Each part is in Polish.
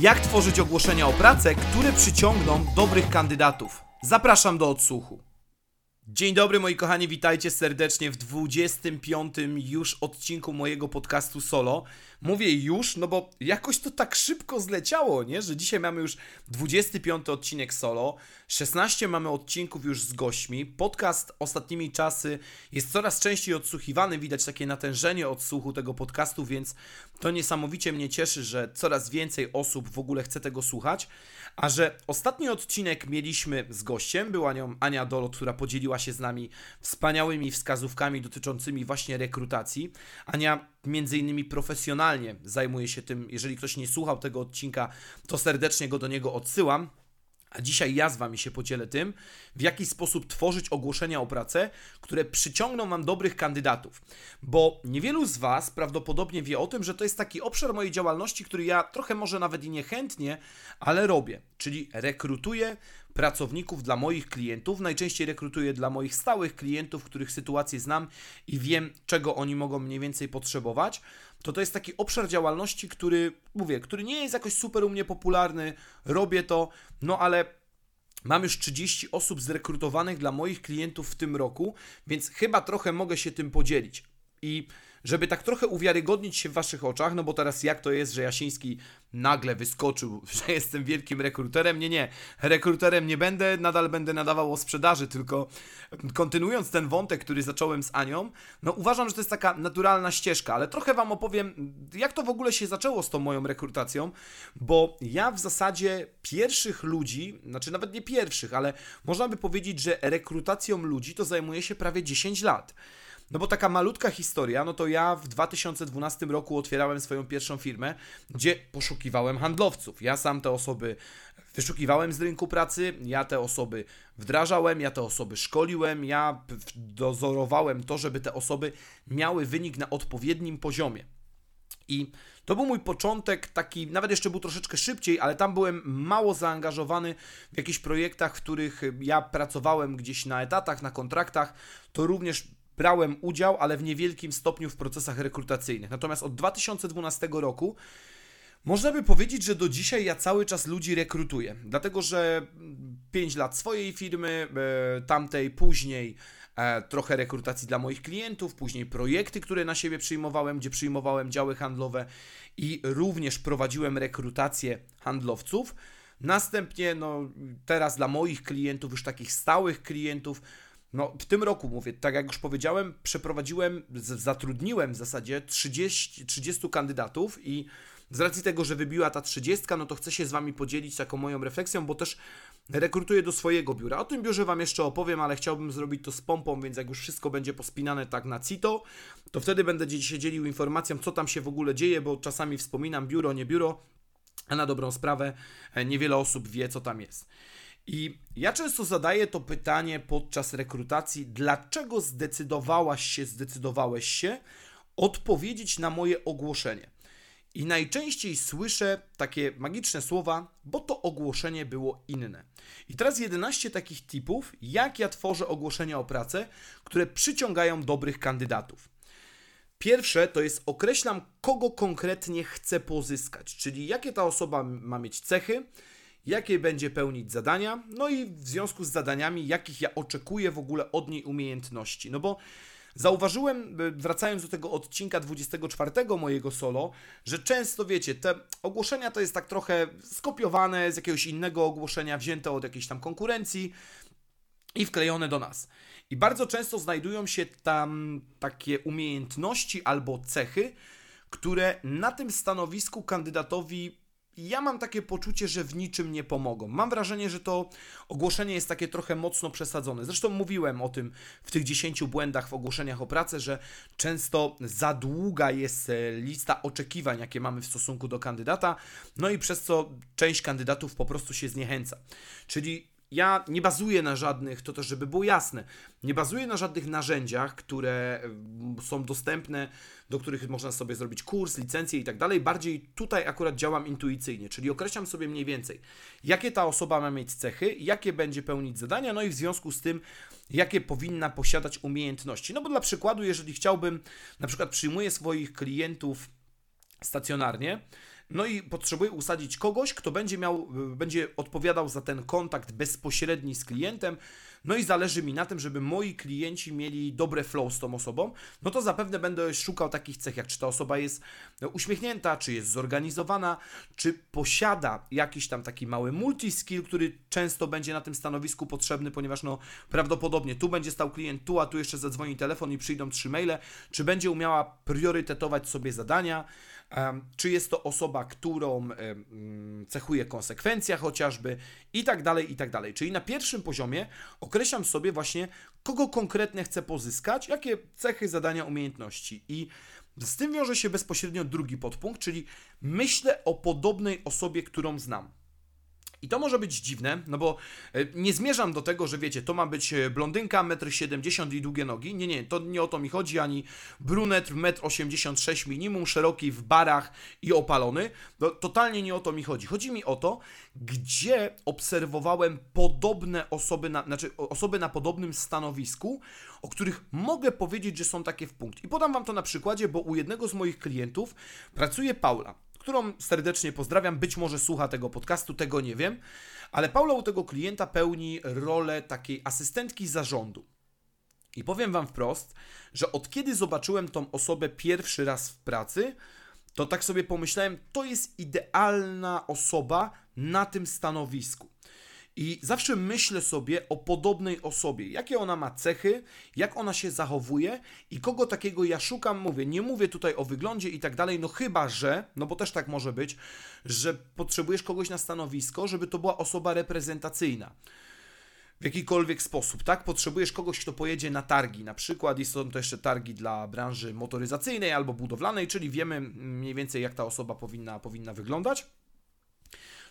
Jak tworzyć ogłoszenia o pracę, które przyciągną dobrych kandydatów? Zapraszam do odsłuchu. Dzień dobry moi kochani, witajcie serdecznie w 25 już odcinku mojego podcastu solo. Mówię już, no bo jakoś to tak szybko zleciało, nie? Że dzisiaj mamy już 25 odcinek solo, 16 mamy odcinków już z gośćmi. Podcast ostatnimi czasy jest coraz częściej odsłuchiwany, widać takie natężenie odsłuchu tego podcastu, więc to niesamowicie mnie cieszy, że coraz więcej osób w ogóle chce tego słuchać. A że ostatni odcinek mieliśmy z gościem, była nią Ania Dolot, która podzieliła się z nami wspaniałymi wskazówkami dotyczącymi właśnie rekrutacji. Ania między innymi profesjonalnie zajmuje się tym. Jeżeli ktoś nie słuchał tego odcinka, to serdecznie go do niego odsyłam. A dzisiaj ja z Wami się podzielę tym, w jaki sposób tworzyć ogłoszenia o pracę, które przyciągną Wam dobrych kandydatów. Bo niewielu z Was prawdopodobnie wie o tym, że to jest taki obszar mojej działalności, który ja trochę może nawet i niechętnie, ale robię. Czyli rekrutuję pracowników dla moich klientów. Najczęściej rekrutuję dla moich stałych klientów, których sytuację znam i wiem, czego oni mogą mniej więcej potrzebować. To to jest taki obszar działalności, który, mówię, który nie jest jakoś super u mnie popularny. Robię to, no ale Mam już 30 osób zrekrutowanych dla moich klientów w tym roku, więc chyba trochę mogę się tym podzielić. I żeby tak trochę uwiarygodnić się w Waszych oczach, no bo teraz jak to jest, że Jasiński nagle wyskoczył, że jestem wielkim rekruterem? Nie, nie, rekruterem nie będę, nadal będę nadawał o sprzedaży, tylko kontynuując ten wątek, który zacząłem z Anią, no uważam, że to jest taka naturalna ścieżka, ale trochę Wam opowiem, jak to w ogóle się zaczęło z tą moją rekrutacją, bo ja w zasadzie pierwszych ludzi, znaczy nawet nie pierwszych, ale można by powiedzieć, że rekrutacją ludzi to zajmuje się prawie 10 lat. No bo taka malutka historia, no to ja w 2012 roku otwierałem swoją pierwszą firmę, gdzie poszukiwałem handlowców. Ja sam te osoby wyszukiwałem z rynku pracy, ja te osoby wdrażałem, ja te osoby szkoliłem, ja dozorowałem to, żeby te osoby miały wynik na odpowiednim poziomie. I to był mój początek, taki, nawet jeszcze był troszeczkę szybciej, ale tam byłem mało zaangażowany w jakichś projektach, w których ja pracowałem gdzieś na etatach, na kontraktach. To również brałem udział, ale w niewielkim stopniu w procesach rekrutacyjnych. Natomiast od 2012 roku można by powiedzieć, że do dzisiaj ja cały czas ludzi rekrutuję, dlatego że 5 lat swojej firmy, e, tamtej później e, trochę rekrutacji dla moich klientów, później projekty, które na siebie przyjmowałem, gdzie przyjmowałem działy handlowe i również prowadziłem rekrutację handlowców. Następnie, no, teraz dla moich klientów, już takich stałych klientów, no, w tym roku, mówię, tak jak już powiedziałem, przeprowadziłem, zatrudniłem w zasadzie 30, 30 kandydatów i z racji tego, że wybiła ta 30, no to chcę się z Wami podzielić taką moją refleksją, bo też rekrutuję do swojego biura. O tym biurze Wam jeszcze opowiem, ale chciałbym zrobić to z pompą, więc jak już wszystko będzie pospinane tak na CITO, to wtedy będę się dzielił informacją, co tam się w ogóle dzieje, bo czasami wspominam biuro, nie biuro, a na dobrą sprawę e, niewiele osób wie, co tam jest. I ja często zadaję to pytanie podczas rekrutacji, dlaczego zdecydowałaś się, zdecydowałeś się odpowiedzieć na moje ogłoszenie. I najczęściej słyszę takie magiczne słowa, bo to ogłoszenie było inne. I teraz 11 takich tipów, jak ja tworzę ogłoszenia o pracę, które przyciągają dobrych kandydatów. Pierwsze to jest określam, kogo konkretnie chcę pozyskać, czyli jakie ta osoba ma mieć cechy, jakie będzie pełnić zadania, no i w związku z zadaniami, jakich ja oczekuję w ogóle od niej umiejętności. No bo Zauważyłem, e, wracając do tego odcinka 24 mojego solo, że często wiecie, te ogłoszenia to jest tak trochę skopiowane z jakiegoś innego ogłoszenia, wzięte od jakiejś tam konkurencji i wklejone do nas. I bardzo często znajdują się tam takie umiejętności albo cechy, które na tym stanowisku kandydatowi ja mam takie poczucie, że w niczym nie pomogą. Mam wrażenie, że to ogłoszenie jest takie trochę mocno przesadzone. Zresztą mówiłem o tym w tych 10 błędach w ogłoszeniach o pracę, że często za długa jest e, lista oczekiwań, jakie mamy w stosunku do kandydata, no i przez co część kandydatów po prostu się zniechęca. Czyli ja nie bazuję na żadnych, to też żeby było jasne, nie bazuję na żadnych narzędziach, które mm, są dostępne, do których można sobie zrobić kurs, licencję i tak dalej. Bardziej tutaj akurat działam intuicyjnie, czyli określam sobie mniej więcej, jakie ta osoba ma mieć cechy, jakie będzie pełnić zadania, no i w związku z tym, jakie powinna posiadać umiejętności. No bo dla przykładu, jeżeli chciałbym, na przykład przyjmuję swoich klientów stacjonarnie, no i potrzebuję usadzić kogoś, kto będzie miał, będzie odpowiadał za ten kontakt bezpośredni z klientem, no i zależy mi na tym, żeby moi klienci mieli dobre flow z tą osobą, no to zapewne będę szukał takich cech, jak czy ta osoba jest uśmiechnięta, czy jest zorganizowana, czy posiada jakiś tam taki mały multiskill, który często będzie na tym stanowisku potrzebny, ponieważ no prawdopodobnie tu będzie stał klient, tu, a tu jeszcze zadzwoni telefon i przyjdą trzy maile, czy będzie umiała priorytetować sobie zadania, czy jest to osoba, którą mm, cechuje konsekwencja chociażby? I tak dalej, i tak dalej. Czyli na pierwszym poziomie określam sobie właśnie, kogo konkretnie chcę pozyskać, jakie cechy, zadania, umiejętności. I z tym wiąże się bezpośrednio drugi podpunkt, czyli myślę o podobnej osobie, którą znam. I to może być dziwne, no bo e, nie zmierzam do tego, że wiecie, to ma być e, blondynka, 1,70 m i długie nogi. Nie, nie, to nie o to mi chodzi, ani brunet, 1,86 m minimum, szeroki w barach i opalony. No, totalnie nie o to mi chodzi. Chodzi mi o to, gdzie obserwowałem podobne osoby, na, znaczy osoby na podobnym stanowisku, o których mogę powiedzieć, że są takie w punkt. I podam Wam to na przykładzie, bo u jednego z moich klientów pracuje Paula którą serdecznie pozdrawiam. Być może słucha tego podcastu, tego nie wiem, ale Paula u tego klienta pełni rolę takiej asystentki zarządu. I powiem Wam wprost, że od kiedy zobaczyłem tą osobę pierwszy raz w pracy, to tak sobie pomyślałem, to jest idealna osoba na tym stanowisku. I zawsze myślę sobie o podobnej osobie, jakie ona ma cechy, jak ona się zachowuje i kogo takiego ja szukam, mówię, nie mówię tutaj o wyglądzie i tak dalej, no chyba, że, no bo też tak może być, że potrzebujesz kogoś na stanowisko, żeby to była osoba reprezentacyjna. W jakikolwiek sposób, tak? Potrzebujesz kogoś, kto pojedzie na targi, na przykład i są to jeszcze targi dla branży motoryzacyjnej albo budowlanej, czyli wiemy mniej więcej, jak ta osoba powinna, powinna wyglądać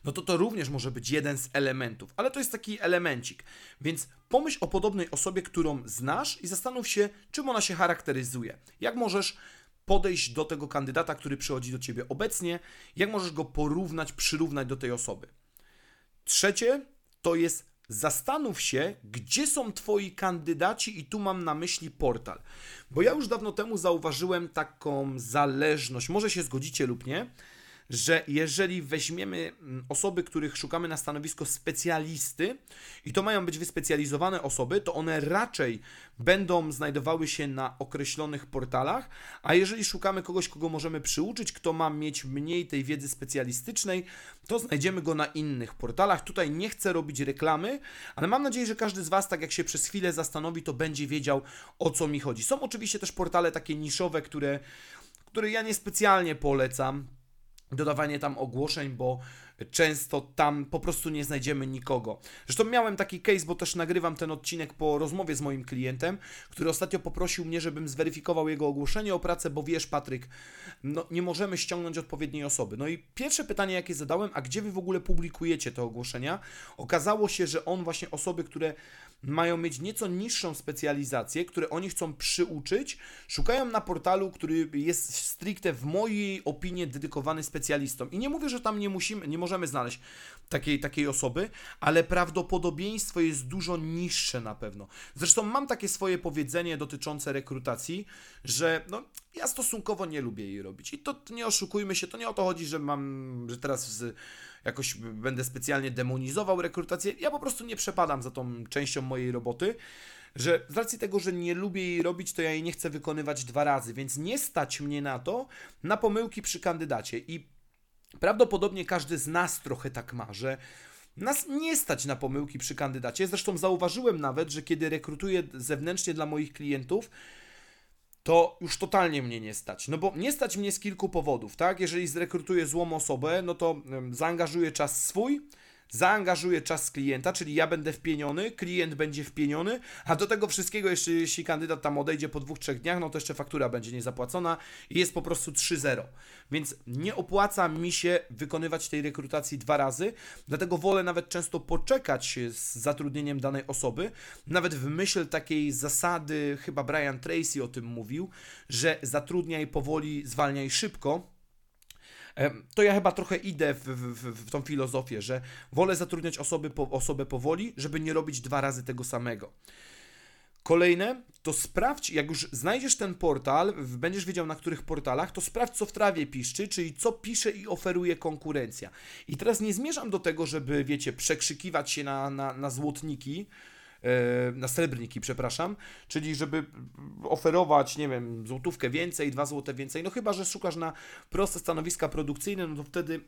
no to to również może być jeden z elementów, ale to jest taki elemencik. Więc pomyśl o podobnej osobie, którą znasz i zastanów się, czym ona się charakteryzuje. Jak możesz podejść do tego kandydata, który przychodzi do ciebie obecnie, jak możesz go porównać, przyrównać do tej osoby. Trzecie to jest zastanów się, gdzie są Twoi kandydaci, i tu mam na myśli portal. Bo ja już dawno temu zauważyłem taką zależność, może się zgodzicie lub nie, że jeżeli weźmiemy mm, osoby, których szukamy na stanowisko specjalisty, i to mają być wyspecjalizowane osoby, to one raczej będą znajdowały się na określonych portalach, a jeżeli szukamy kogoś, kogo możemy przyuczyć, kto ma mieć mniej tej wiedzy specjalistycznej, to znajdziemy go na innych portalach. Tutaj nie chcę robić reklamy, ale mam nadzieję, że każdy z Was, tak jak się przez chwilę zastanowi, to będzie wiedział o co mi chodzi. Są oczywiście też portale takie niszowe, które, które ja niespecjalnie polecam dodawanie tam ogłoszeń, bo często tam po prostu nie znajdziemy nikogo. Zresztą miałem taki case, bo też nagrywam ten odcinek po rozmowie z moim klientem, który ostatnio poprosił mnie, żebym zweryfikował jego ogłoszenie o pracę, bo wiesz, Patryk, no, nie możemy ściągnąć odpowiedniej osoby. No i pierwsze pytanie, jakie zadałem, a gdzie wy w ogóle publikujecie te ogłoszenia? Okazało się, że on właśnie osoby, które mają mieć nieco niższą specjalizację, które oni chcą przyuczyć, szukają na portalu, który jest stricte w mojej opinii dedykowany specjalistom. I nie mówię, że tam nie musimy, nie możemy znaleźć takiej, takiej osoby, ale prawdopodobieństwo jest dużo niższe na pewno. Zresztą mam takie swoje powiedzenie dotyczące rekrutacji, że no, ja stosunkowo nie lubię jej robić. I to nie oszukujmy się, to nie o to chodzi, że mam, że teraz z, jakoś będę specjalnie demonizował rekrutację. Ja po prostu nie przepadam za tą częścią mojej roboty, że z racji tego, że nie lubię jej robić, to ja jej nie chcę wykonywać dwa razy, więc nie stać mnie na to, na pomyłki przy kandydacie. I prawdopodobnie każdy z nas trochę tak ma, że nas nie stać na pomyłki przy kandydacie. Zresztą zauważyłem nawet, że kiedy rekrutuję zewnętrznie dla moich klientów, to już totalnie mnie nie stać. No bo nie stać mnie z kilku powodów, tak? Jeżeli zrekrutuję złą osobę, no to zaangażuję czas swój, zaangażuję czas klienta, czyli ja będę wpieniony, klient będzie wpieniony, a do tego wszystkiego jeszcze jeśli kandydat tam odejdzie po dwóch, trzech dniach, no to jeszcze faktura będzie niezapłacona i jest po prostu 3-0. Więc nie opłaca mi się wykonywać tej rekrutacji dwa razy, dlatego wolę nawet często poczekać z zatrudnieniem danej osoby, nawet w myśl takiej zasady, chyba Brian Tracy o tym mówił, że zatrudniaj powoli, zwalniaj szybko, to ja chyba trochę idę w, w, w, tą filozofię, że wolę zatrudniać osoby po, osobę powoli, żeby nie robić dwa razy tego samego. Kolejne, to sprawdź, jak już znajdziesz ten portal, będziesz wiedział na których portalach, to sprawdź, co w trawie piszczy, czyli co pisze i oferuje konkurencja. I teraz nie zmierzam do tego, żeby, wiecie, przekrzykiwać się na, na, na złotniki, na srebrniki, przepraszam, czyli żeby oferować, nie wiem, złotówkę więcej, dwa złote więcej, no chyba, że szukasz na proste stanowiska produkcyjne, no to wtedy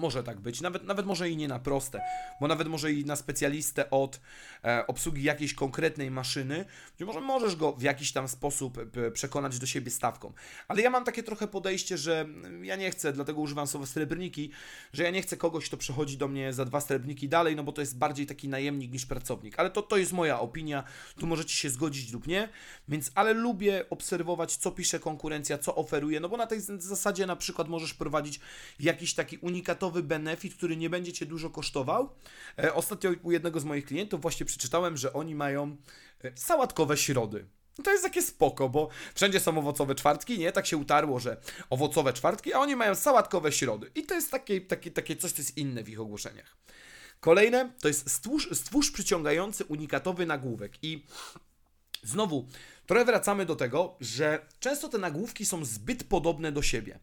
może tak być, nawet, nawet może i nie na proste, bo nawet może i na specjalistę od e, obsługi jakiejś konkretnej maszyny, gdzie może możesz go w jakiś tam sposób e, przekonać do siebie stawką. Ale ja mam takie trochę podejście, że mm, ja nie chcę, dlatego używam słowa srebrniki, że ja nie chcę kogoś, kto przechodzi do mnie za dwa srebrniki dalej, no bo to jest bardziej taki najemnik niż pracownik. Ale to, to jest moja opinia, tu możecie się zgodzić lub nie, więc ale lubię obserwować, co pisze konkurencja, co oferuje, no bo na tej zasadzie na przykład możesz prowadzić jakiś taki unikatowy benefit, który nie będzie Cię dużo kosztował. E, ostatnio u jednego z moich klientów właśnie przeczytałem, że oni mają e, sałatkowe środy. No To jest takie spoko, bo wszędzie są owocowe czwartki, nie? Tak się utarło, że owocowe czwartki, a oni mają sałatkowe środy. I to jest takie, takie, takie coś, co jest inne w ich ogłoszeniach. Kolejne to jest stwórz, stwórz przyciągający unikatowy nagłówek. I znowu, trochę wracamy do tego, że często te nagłówki są zbyt podobne do siebie.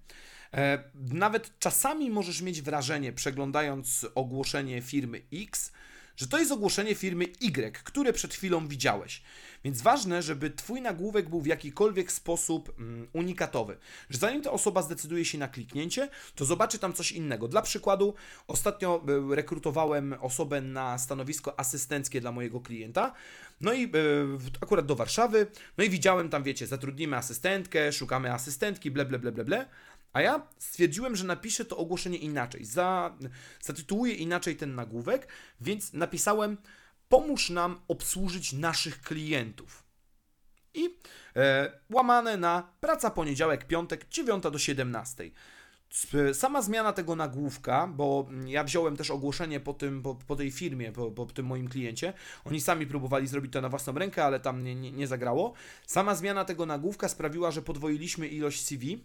E, nawet czasami możesz mieć wrażenie, przeglądając ogłoszenie firmy X, że to jest ogłoszenie firmy Y, które przed chwilą widziałeś. Więc ważne, żeby Twój nagłówek był w jakikolwiek sposób mm, unikatowy. Że zanim ta osoba zdecyduje się na kliknięcie, to zobaczy tam coś innego. Dla przykładu, ostatnio e, rekrutowałem osobę na stanowisko asystenckie dla mojego klienta. No i e, akurat do Warszawy. No i widziałem tam, wiecie, zatrudnimy asystentkę, szukamy asystentki, ble, ble, ble, ble, ble. A ja stwierdziłem, że napiszę to ogłoszenie inaczej. Za, zatytułuję inaczej ten nagłówek, więc napisałem: Pomóż nam obsłużyć naszych klientów. I e, łamane na praca poniedziałek, piątek, 9 do 17. Sp- Sama zmiana tego nagłówka, bo mm, ja wziąłem też ogłoszenie po, tym, po, po tej firmie, po, po tym moim kliencie. Oni sami próbowali zrobić to na własną rękę, ale tam nie, nie, nie zagrało. Sama zmiana tego nagłówka sprawiła, że podwoiliśmy ilość CV.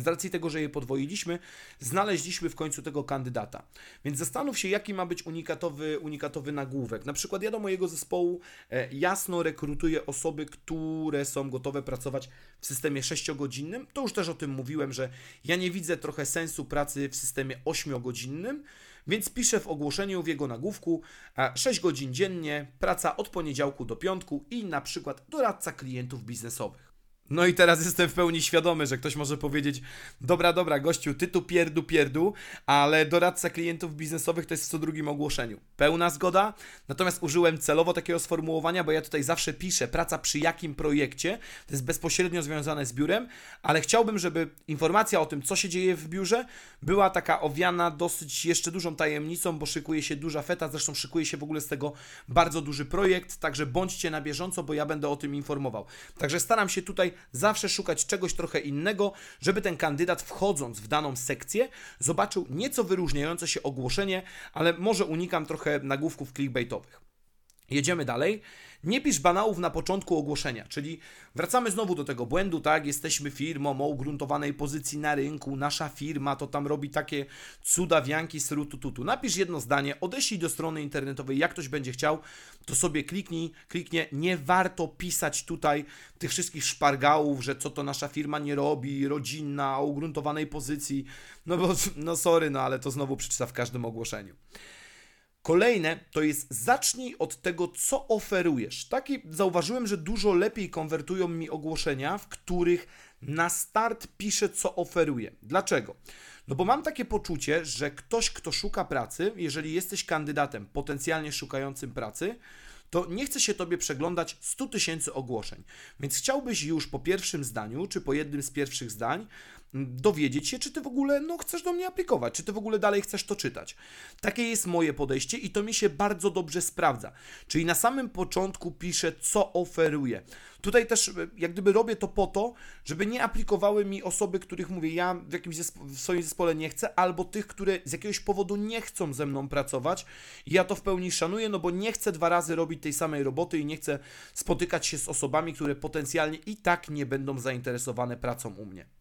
Z racji tego, że je podwoiliśmy, znaleźliśmy w końcu tego kandydata. Więc zastanów się, jaki ma być unikatowy, unikatowy nagłówek. Na przykład ja do mojego zespołu e, jasno rekrutuję osoby, które są gotowe pracować w systemie 6-godzinnym. To już też o tym mówiłem, że ja nie widzę trochę sensu pracy w systemie 8-godzinnym, więc piszę w ogłoszeniu, w jego nagłówku e, 6 godzin dziennie, praca od poniedziałku do piątku i na przykład doradca klientów biznesowych. No i teraz jestem w pełni świadomy, że ktoś może powiedzieć: Dobra, dobra, gościu, ty tu pierdu, pierdu, ale doradca klientów biznesowych to jest w co drugim ogłoszeniu. Pełna zgoda, natomiast użyłem celowo takiego sformułowania, bo ja tutaj zawsze piszę praca przy jakim projekcie, to jest bezpośrednio związane z biurem, ale chciałbym, żeby informacja o tym, co się dzieje w biurze, była taka owiana dosyć jeszcze dużą tajemnicą, bo szykuje się duża feta, zresztą szykuje się w ogóle z tego bardzo duży projekt, także bądźcie na bieżąco, bo ja będę o tym informował. Także staram się tutaj zawsze szukać czegoś trochę innego, żeby ten kandydat wchodząc w daną sekcję zobaczył nieco wyróżniające się ogłoszenie, ale może unikam trochę nagłówków clickbaitowych. Jedziemy dalej. Nie pisz banałów na początku ogłoszenia, czyli wracamy znowu do tego błędu, tak? Jesteśmy firmą o ugruntowanej pozycji na rynku, nasza firma to tam robi takie cuda wianki z rutututu. Napisz jedno zdanie, odeślij do strony internetowej, jak ktoś będzie chciał, to sobie kliknij, kliknie. Nie warto pisać tutaj tych wszystkich szpargałów, że co to nasza firma nie robi, rodzinna, o ugruntowanej pozycji. No bo, no sorry, no ale to znowu przeczyta w każdym ogłoszeniu. Kolejne to jest zacznij od tego, co oferujesz. Taki zauważyłem, że dużo lepiej konwertują mi ogłoszenia, w których na start piszę, co oferuję. Dlaczego? No bo mam takie poczucie, że ktoś, kto szuka pracy, jeżeli jesteś kandydatem potencjalnie szukającym pracy, to nie chce się Tobie przeglądać 100 tysięcy ogłoszeń. Więc chciałbyś już po pierwszym zdaniu, czy po jednym z pierwszych zdań, dowiedzieć się, czy ty w ogóle no, chcesz do mnie aplikować, czy ty w ogóle dalej chcesz to czytać. Takie jest moje podejście i to mi się bardzo dobrze sprawdza. Czyli na samym początku piszę, co oferuję. Tutaj też jak gdyby robię to po to, żeby nie aplikowały mi osoby, których mówię, ja w jakimś w swoim zespole nie chcę, albo tych, które z jakiegoś powodu nie chcą ze mną pracować. I ja to w pełni szanuję, no bo nie chcę dwa razy robić tej samej roboty i nie chcę spotykać się z osobami, które potencjalnie i tak nie będą zainteresowane pracą u mnie.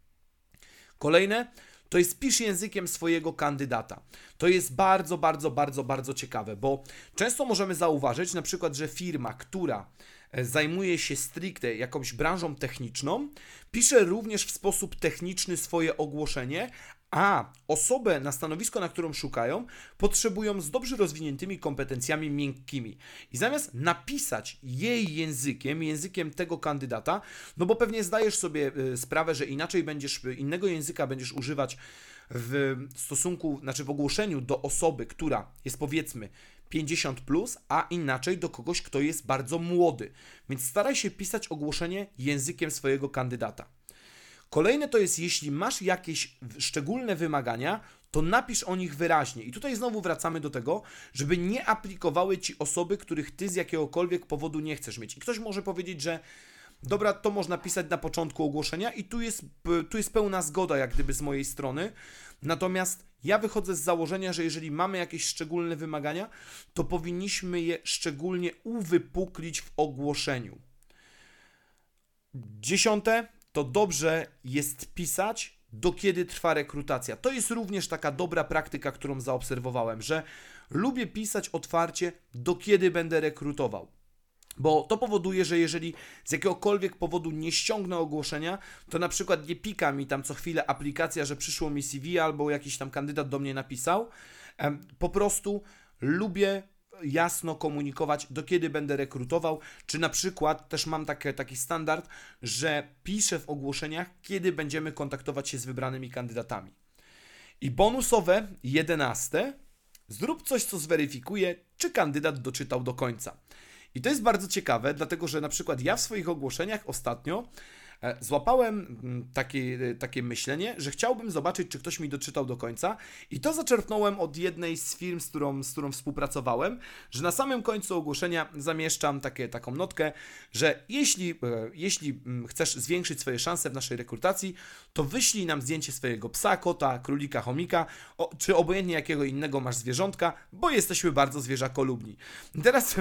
Kolejne to jest pisz językiem swojego kandydata. To jest bardzo, bardzo, bardzo, bardzo ciekawe, bo często możemy zauważyć na przykład, że firma, która e, zajmuje się stricte jakąś branżą techniczną, pisze również w sposób techniczny swoje ogłoszenie, a osobę na stanowisko, na którą szukają, potrzebują z dobrze rozwiniętymi kompetencjami miękkimi. I zamiast napisać jej językiem, językiem tego kandydata, no bo pewnie zdajesz sobie y, sprawę, że inaczej będziesz, y, innego języka będziesz używać w stosunku, znaczy w ogłoszeniu do osoby, która jest powiedzmy 50, plus, a inaczej do kogoś, kto jest bardzo młody. Więc staraj się pisać ogłoszenie językiem swojego kandydata. Kolejne to jest, jeśli masz jakieś szczególne wymagania, to napisz o nich wyraźnie. I tutaj znowu wracamy do tego, żeby nie aplikowały ci osoby, których ty z jakiegokolwiek powodu nie chcesz mieć. I ktoś może powiedzieć, że dobra, to można pisać na początku ogłoszenia i tu jest, tu jest pełna zgoda, jak gdyby z mojej strony. Natomiast ja wychodzę z założenia, że jeżeli mamy jakieś szczególne wymagania, to powinniśmy je szczególnie uwypuklić w ogłoszeniu. Dziesiąte, to dobrze jest pisać, do kiedy trwa rekrutacja. To jest również taka dobra praktyka, którą zaobserwowałem, że lubię pisać otwarcie, do kiedy będę rekrutował. Bo to powoduje, że jeżeli z jakiegokolwiek powodu nie ściągnę ogłoszenia, to na przykład nie pika mi tam co chwilę aplikacja, że przyszło mi CV albo jakiś tam kandydat do mnie napisał. Po prostu lubię jasno komunikować, do kiedy będę rekrutował, czy na przykład też mam takie, taki standard, że piszę w ogłoszeniach, kiedy będziemy kontaktować się z wybranymi kandydatami. I bonusowe, jedenaste, zrób coś, co zweryfikuje, czy kandydat doczytał do końca. I to jest bardzo ciekawe, dlatego że na przykład ja w swoich ogłoszeniach ostatnio złapałem mm, takie, e, takie myślenie, że chciałbym zobaczyć, czy ktoś mi doczytał do końca i to zaczerpnąłem od jednej z firm, z którą, z którą współpracowałem, że na samym końcu ogłoszenia zamieszczam takie, taką notkę, że jeśli, e, jeśli mm, chcesz zwiększyć swoje szanse w naszej rekrutacji, to wyślij nam zdjęcie swojego psa, kota, królika, chomika, o, czy obojętnie jakiego innego masz zwierzątka, bo jesteśmy bardzo zwierzakolubni. Teraz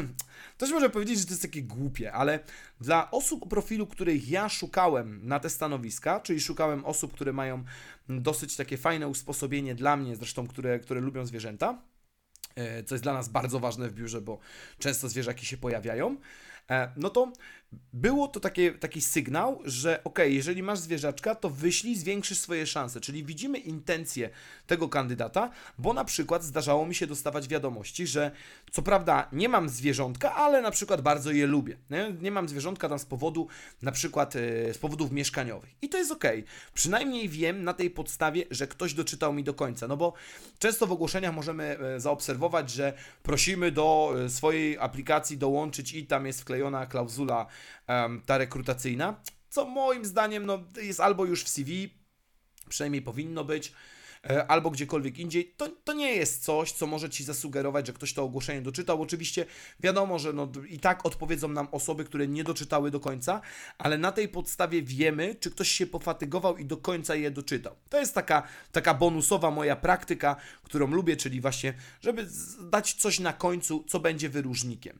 ktoś może powiedzieć, że to jest takie głupie, ale dla osób o profilu, których ja szukałem na te stanowiska, czyli szukałem osób, które mają dosyć takie fajne usposobienie dla mnie, zresztą które, które lubią zwierzęta, e, co jest dla nas bardzo ważne w biurze, bo często zwierzaki się pojawiają, e, no to było to takie, taki sygnał, że ok, jeżeli masz zwierzaczka, to wyślij, zwiększysz swoje szanse. Czyli widzimy intencje tego kandydata, bo na przykład zdarzało mi się dostawać wiadomości, że co prawda nie mam zwierzątka, ale na przykład bardzo je lubię. Nie, nie mam zwierzątka tam z powodu na przykład yy, z powodów mieszkaniowych. I to jest ok. Przynajmniej wiem na tej podstawie, że ktoś doczytał mi do końca. No bo często w ogłoszeniach możemy yy, zaobserwować, że prosimy do yy, swojej aplikacji dołączyć i tam jest wklejona klauzula ta rekrutacyjna, co moim zdaniem no, jest albo już w CV, przynajmniej powinno być, e, albo gdziekolwiek indziej, to, to nie jest coś, co może Ci zasugerować, że ktoś to ogłoszenie doczytał. Oczywiście wiadomo, że no, i tak odpowiedzą nam osoby, które nie doczytały do końca, ale na tej podstawie wiemy, czy ktoś się pofatygował i do końca je doczytał. To jest taka, taka bonusowa moja praktyka, którą lubię, czyli właśnie, żeby dać coś na końcu, co będzie wyróżnikiem.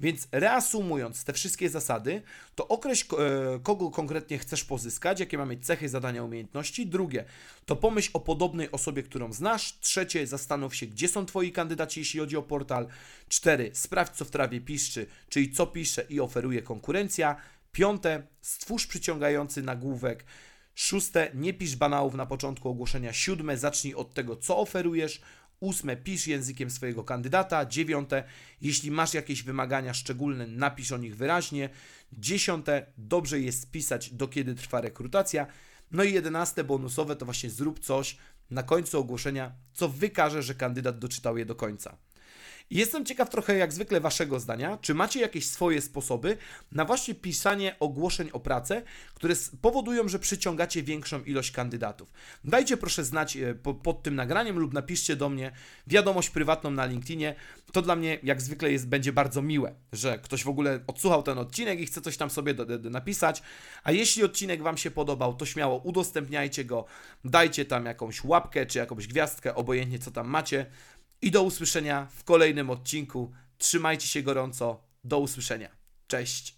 Więc reasumując te wszystkie zasady, to określ e, kogo konkretnie chcesz pozyskać, jakie mamy cechy, zadania, umiejętności. Drugie, to pomyśl o podobnej osobie, którą znasz. Trzecie, zastanów się, gdzie są Twoi kandydaci, jeśli chodzi o portal. Cztery, sprawdź, co w trawie piszczy, czyli co pisze i oferuje konkurencja. Piąte, stwórz przyciągający nagłówek. Szóste, nie pisz banałów na początku ogłoszenia. Siódme, zacznij od tego, co oferujesz. Ósme, pisz językiem swojego kandydata. Dziewiąte, jeśli masz jakieś wymagania szczególne, napisz o nich wyraźnie. Dziesiąte, dobrze jest pisać, do kiedy trwa rekrutacja. No i jedenaste, bonusowe, to właśnie zrób coś na końcu ogłoszenia, co wykaże, że kandydat doczytał je do końca. Jestem ciekaw trochę jak zwykle waszego zdania, czy macie jakieś swoje sposoby na właśnie pisanie ogłoszeń o pracę, które powodują, że przyciągacie większą ilość kandydatów. Dajcie proszę znać e, po, pod tym nagraniem lub napiszcie do mnie wiadomość prywatną na LinkedInie. To dla mnie jak zwykle jest, będzie bardzo miłe, że ktoś w ogóle odsłuchał ten odcinek i chce coś tam sobie do, do, napisać. A jeśli odcinek wam się podobał, to śmiało udostępniajcie go, dajcie tam jakąś łapkę czy jakąś gwiazdkę, obojętnie co tam macie. I do usłyszenia w kolejnym odcinku. Trzymajcie się gorąco. Do usłyszenia. Cześć.